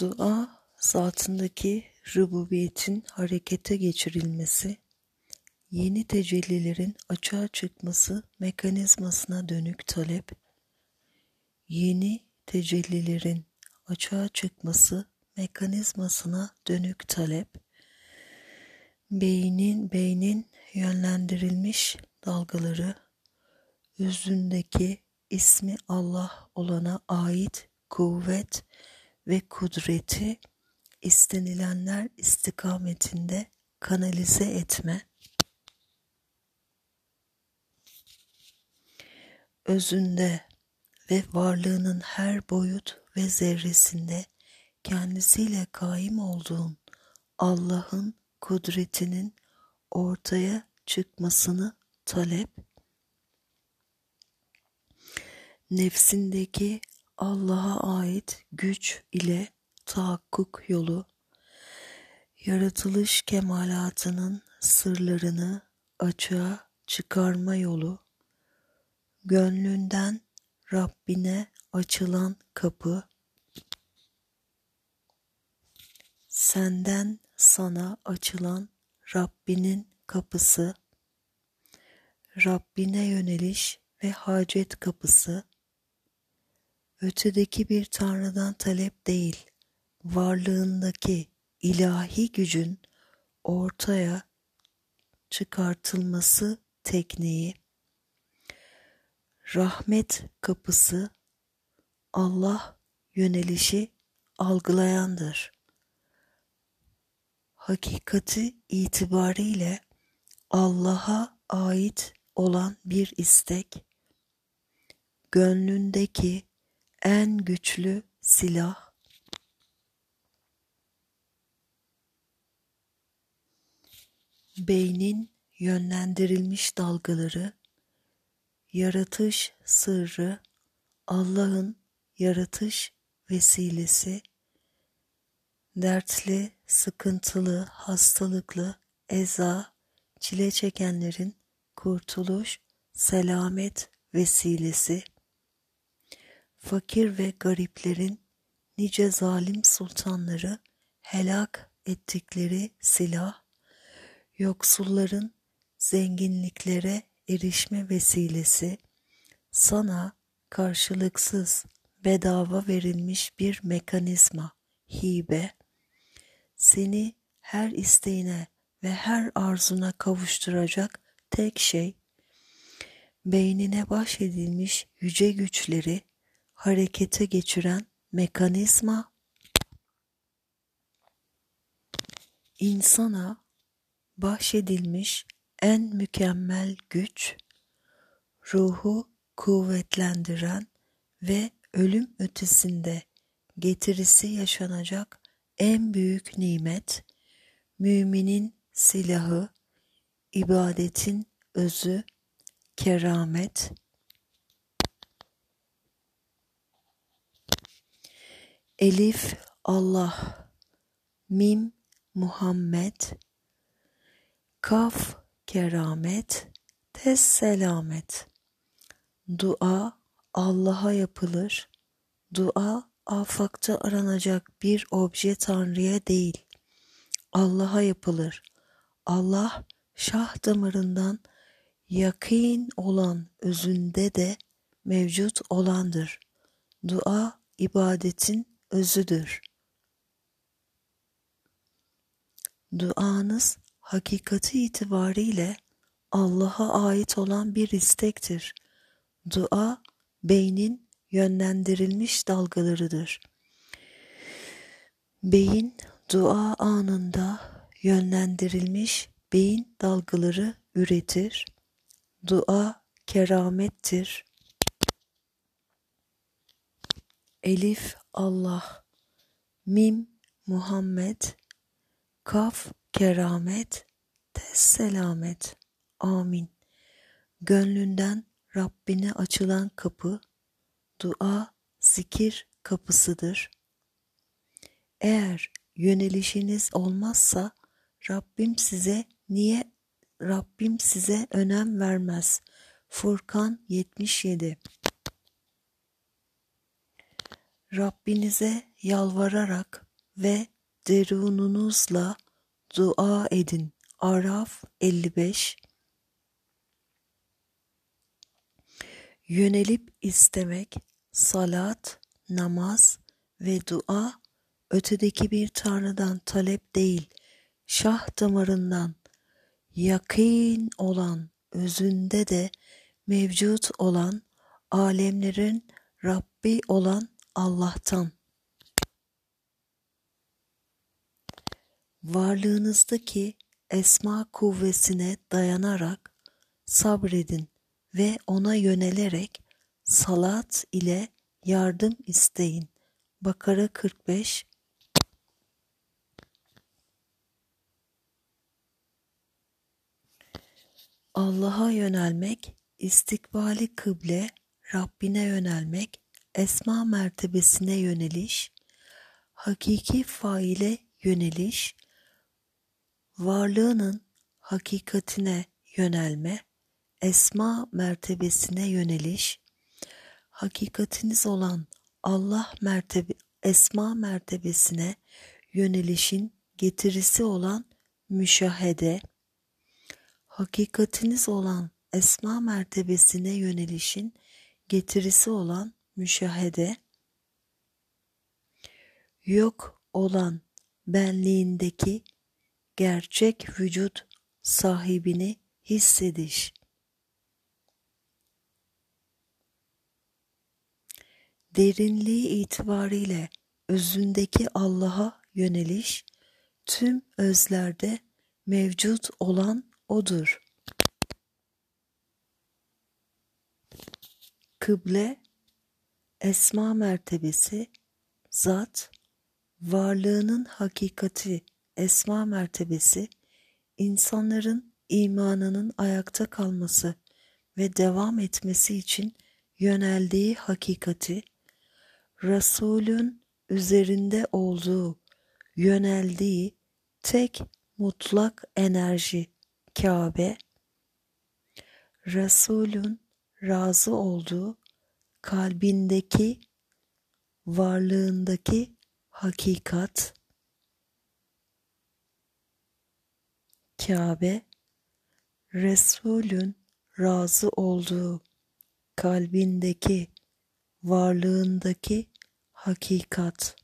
Dua, zatındaki rububiyetin harekete geçirilmesi, yeni tecellilerin açığa çıkması mekanizmasına dönük talep, yeni tecellilerin açığa çıkması mekanizmasına dönük talep, beynin beynin yönlendirilmiş dalgaları, özündeki ismi Allah olana ait kuvvet ve kudreti istenilenler istikametinde kanalize etme, özünde ve varlığının her boyut ve zerresinde kendisiyle kaim olduğun Allah'ın kudretinin ortaya çıkmasını talep, nefsindeki Allah'a ait güç ile tahakkuk yolu, yaratılış kemalatının sırlarını açığa çıkarma yolu, gönlünden Rabbine açılan kapı, senden sana açılan Rabbinin kapısı, Rabbine yöneliş ve hacet kapısı, ötedeki bir tanrıdan talep değil, varlığındaki ilahi gücün ortaya çıkartılması tekniği, rahmet kapısı, Allah yönelişi algılayandır. Hakikati itibariyle Allah'a ait olan bir istek, gönlündeki en güçlü silah, beynin yönlendirilmiş dalgaları, yaratış sırrı, Allah'ın yaratış vesilesi, dertli, sıkıntılı, hastalıklı, eza, çile çekenlerin kurtuluş, selamet vesilesi, fakir ve gariplerin nice zalim sultanları helak ettikleri silah, yoksulların zenginliklere erişme vesilesi, sana karşılıksız bedava verilmiş bir mekanizma, hibe, seni her isteğine ve her arzuna kavuşturacak tek şey, beynine bahşedilmiş yüce güçleri harekete geçiren mekanizma, insana bahşedilmiş en mükemmel güç, ruhu kuvvetlendiren ve ölüm ötesinde getirisi yaşanacak en büyük nimet, müminin silahı, ibadetin özü, keramet, Elif Allah, Mim Muhammed, Kaf keramet, Tes selamet. Dua Allah'a yapılır. Dua afakta aranacak bir obje Tanrı'ya değil. Allah'a yapılır. Allah şah damarından yakın olan özünde de mevcut olandır. Dua ibadetin özüdür. Duanız hakikati itibariyle Allah'a ait olan bir istektir. Dua beynin yönlendirilmiş dalgalarıdır. Beyin dua anında yönlendirilmiş beyin dalgaları üretir. Dua keramettir. Elif Allah, Mim Muhammed, Kaf keramet, Tes selamet. Amin. Gönlünden Rabbine açılan kapı, dua, zikir kapısıdır. Eğer yönelişiniz olmazsa Rabbim size niye Rabbim size önem vermez. Furkan 77 Rabbinize yalvararak ve derununuzla dua edin. Araf 55 Yönelip istemek, salat, namaz ve dua ötedeki bir tanrıdan talep değil, şah damarından yakın olan, özünde de mevcut olan, alemlerin Rabbi olan Allah'tan. Varlığınızdaki esma kuvvesine dayanarak sabredin ve ona yönelerek salat ile yardım isteyin. Bakara 45 Allah'a yönelmek, istikbali kıble, Rabbine yönelmek, esma mertebesine yöneliş, hakiki faile yöneliş, varlığının hakikatine yönelme, esma mertebesine yöneliş, hakikatiniz olan Allah mertebe, esma mertebesine yönelişin getirisi olan müşahede, hakikatiniz olan esma mertebesine yönelişin getirisi olan müşahede, yok olan benliğindeki gerçek vücut sahibini hissediş. Derinliği itibariyle özündeki Allah'a yöneliş, tüm özlerde mevcut olan O'dur. Kıble, esma mertebesi, zat, varlığının hakikati, esma mertebesi, insanların imanının ayakta kalması ve devam etmesi için yöneldiği hakikati, Resulün üzerinde olduğu, yöneldiği tek mutlak enerji Kabe, Resulün razı olduğu kalbindeki, varlığındaki hakikat, Kabe, Resulün razı olduğu kalbindeki, varlığındaki hakikat.